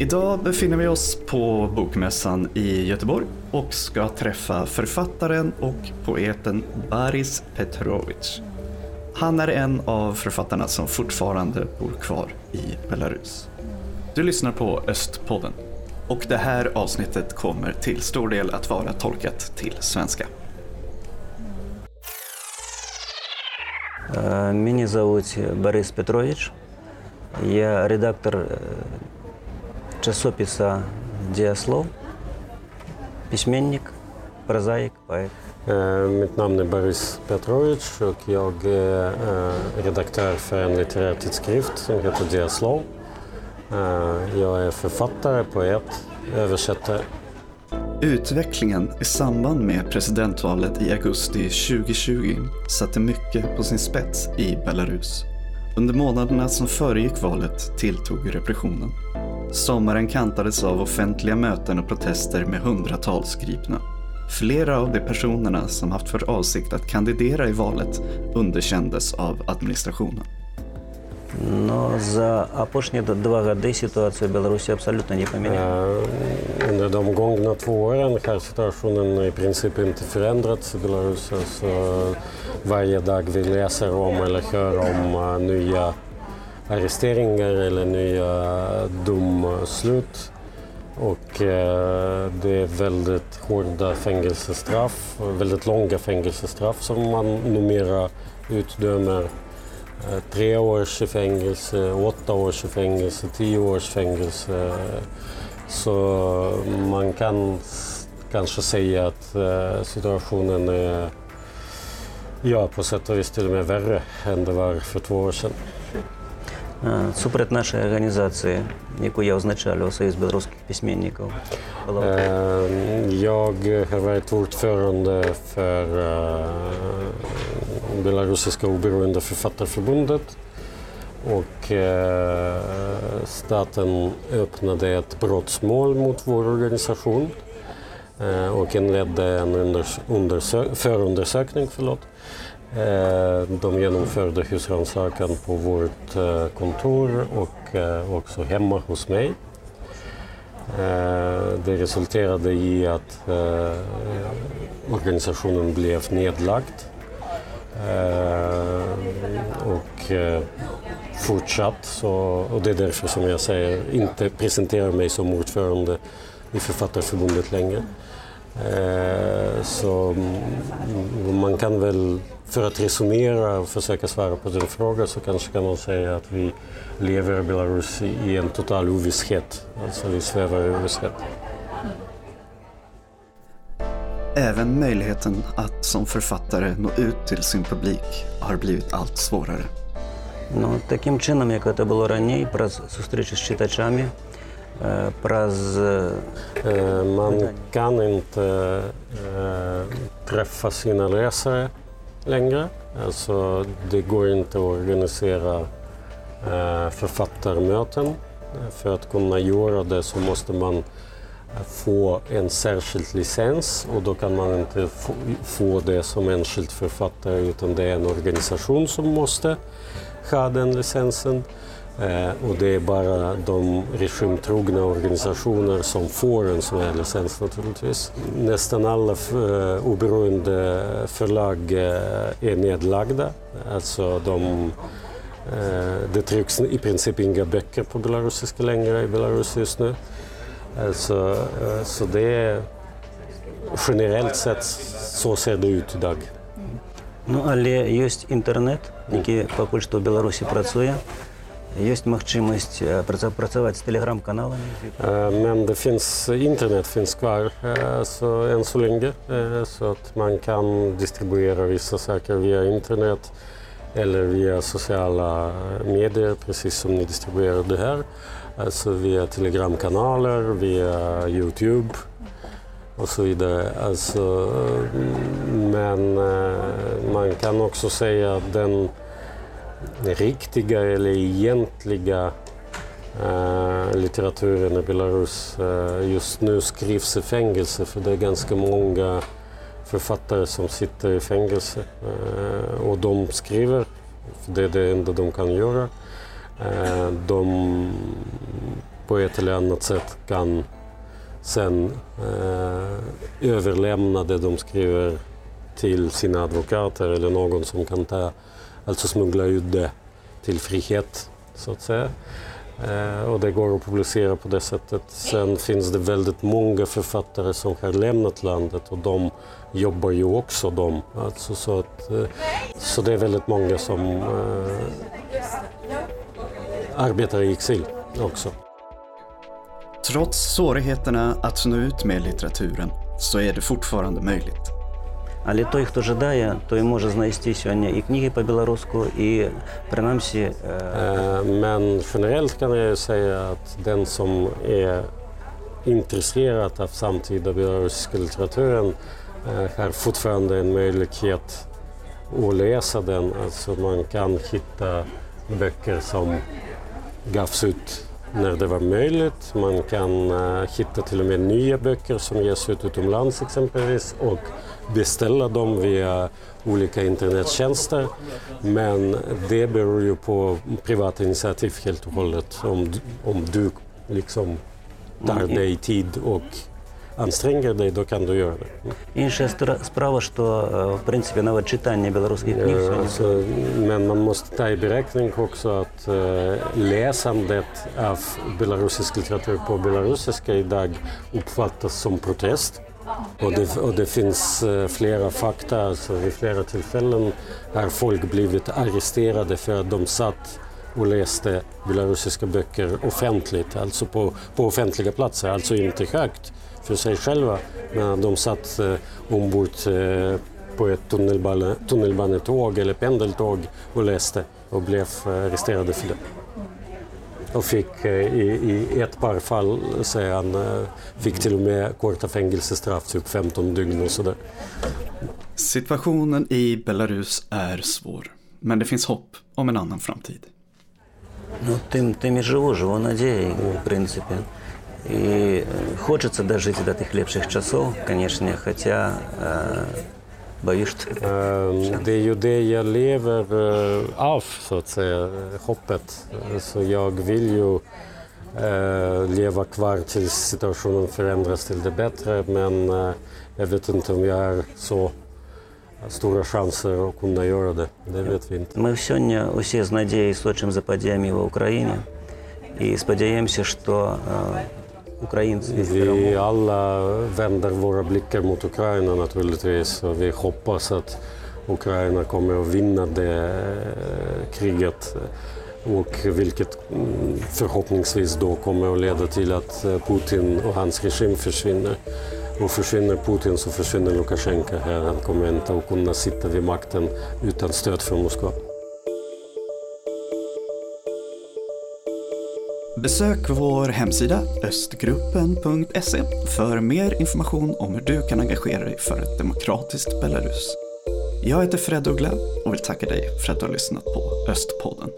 Idag befinner vi oss på Bokmässan i Göteborg och ska träffa författaren och poeten Baris Petrovic. Han är en av författarna som fortfarande bor kvar i Belarus. Du lyssnar på Östpodden och det här avsnittet kommer till stor del att vara tolkat till svenska. Меня зовут Борис Петрович. Я редактор э, часописа «Диаслов», письменник, прозаик, поэт. Eh, Mitt namn är Boris Petrovic och jag är eh, redaktör för en litterär tidskrift som heter Diaslov. Eh, Jag är författare, poet, översättare. Utvecklingen i samband med presidentvalet i augusti 2020 satte mycket på sin spets i Belarus. Under månaderna som föregick valet tilltog repressionen. Sommaren kantades av offentliga möten och protester med hundratals gripna. Flera av de personerna som haft för avsikt att kandidera i valet underkändes av administrationen. Но за апошние два года ситуация в Беларуси абсолютно не поменялась. Eh, Under de gångna två åren har situationen i princip inte förändrats i Belarus. Alltså, varje dag vi läser om eller hör om eh, nya arresteringar eller nya domslut. Och eh, det är väldigt hårda fängelsestraff, väldigt långa fängelsestraff som man numera utdömer. Eh, Tre års i fängelse, åtta års i fängelse, tio års fängelse. Så man kan s- kanske säga att eh, situationen är ja, på sätt och vis till och med värre än det var för två år sedan. А, Супротив нашої організації, яку я означалював, Союз білоруських письменників, була Eh, Jag har varit ordförande för eh, Belarusiska oberoende författarförbundet och eh, staten öppnade ett brottsmål mot vår organisation eh, och inledde en unders- undersö- förundersökning. Förlåt. Eh, De genomförde husrannsakan på vårt eh, kontor och eh, också hemma hos mig. Eh, det resulterade i att eh, organisationen blev nedlagd. Eh, och eh, fortsatt, så, och det är därför som jag säger inte presenterar mig som ordförande i Författarförbundet längre. Eh, Så mm, man kan väl, för att resonera och försöka svara på din fråga så kanske kan man säga att vi lever i Belarus i i en total ovisshet. Alltså vi svävar i ovisshet. Även möjligheten att som författare nå ut till sin publik har blivit allt svårare. Ну, таким чином, як це було раніше, праз зустрічі з читачами, е, праз е, Eh, Man kan inte eh, träffa sina läsare längre. Alltså, det går inte att organisera eh, författarmöten. För att kunna göra det så måste man eh, få en särskild licens och då kan man inte få, det som enskild författare utan det är en organisation som måste ha den licensen. Eh, och det är bara de regimtrogna organisationer som får en sån här licens naturligtvis. Nästan alla eh, oberoende förlag eh, är nedlagda. Alltså de, det trycks i princip inga böcker på belarusiska längre i Belarus just nu. Eh, så det är generellt sett så ser det ut idag. Ну, але ёсць інтэрнэт, які пакуль што ў Беларусі працуе. Ёсць магчымасць працаваць з тэлеграм-каналамі. Men det finns, internet finns kvar så än så länge. Så att man kan distribuera vissa saker via internet eller via sociala medier, precis som ni distribuerar det här. Alltså via telegramkanaler, via Youtube och så vidare. Alltså, men eh, man kan också säga att den riktiga eller egentliga eh, litteraturen i Belarus eh, just nu skrivs i fängelse för det är ganska många författare som sitter i fängelse och de skriver, för det är det enda de kan göra. Eh, de på ett eller annat sätt kan sen eh, överlämna det de skriver till sina advokater eller någon som kan ta, alltså smuggla ut det till frihet så att säga. Eh, och det går att publicera på det sättet. Sen finns det väldigt många författare som har lämnat landet och de jobbar ju också de. Alltså så, att, eh, så det är väldigt många som eh, arbetar i exil också. Trots svårigheterna att nå ut med litteraturen så är det fortfarande möjligt. Але той, хто жадає, той може знайти сьогодні і книги по-білоруську, і принаймні Eh, Men generellt kan jag ju säga att den som är intresserad av samtida belarusiska litteraturen eh, har fortfarande en möjlighet att läsa den. Alltså man kan hitta böcker som gavs ut när det var möjligt. Man kan uh, hitta till och med nya böcker som ges ut utomlands exempelvis och beställa dem via olika internettjänster. Men det beror ju på privata initiativ helt och hållet. Om, om du liksom tar dig tid och anstränger dig, då kan du göra det. Інша стра- справа, що е, в принципі навіть читання білоруських книг Eh, сьогодні Alltså, men man måste ta i beräkning också att eh, läsandet av belarusisk litteratur på belarusiska idag uppfattas som protest. Och det, och det finns eh, flera fakta, alltså vid flera tillfällen har folk blivit arresterade för att de satt och läste belarusiska böcker offentligt, alltså på, på offentliga platser, alltså inte högt för sig själva, men de satt eh, ombord eh, på ett tunnelbane, tunnelbanetåg eller pendeltåg och läste och blev eh, arresterade för det. Och fick eh, i, i ett par fall, säger han, eh, fick till och med korta fängelsestraff, typ 15 dygn och sådär. Situationen i Belarus är svår, men det finns hopp om en annan framtid. Ну, тим, тим і живу, живу надією, в принципі. І е, хочеться дожити до тих ліпших часов, звісно, хоча е, боюсь, що Eh, Det är ju det jag lever eh, av, så att säga, hoppet. Eh, Så jag vill ju eh, leva kvar tills situationen förändras till det bättre, men eh, jag vet inte om jag har så stora chanser att kunna göra det. Det vet vi inte. Ми сьогодні усі з надією сочимо за подіями в Україні і сподіваємося, що е, українці Vi alla vänder våra blickar mot Ukraina naturligtvis och vi hoppas att Ukraina kommer att vinna det eh, kriget och vilket mm, förhoppningsvis då kommer att leda till att eh, Putin och hans regim försvinner. Och försvinner Putin så försvinner Lukasjenko här. Han kommer inte att kunna sitta vid makten utan stöd från Moskva. Besök vår hemsida östgruppen.se för mer information om hur du kan engagera dig för ett demokratiskt Belarus. Jag heter Fred Uggla och vill tacka dig för att du har lyssnat på Östpodden.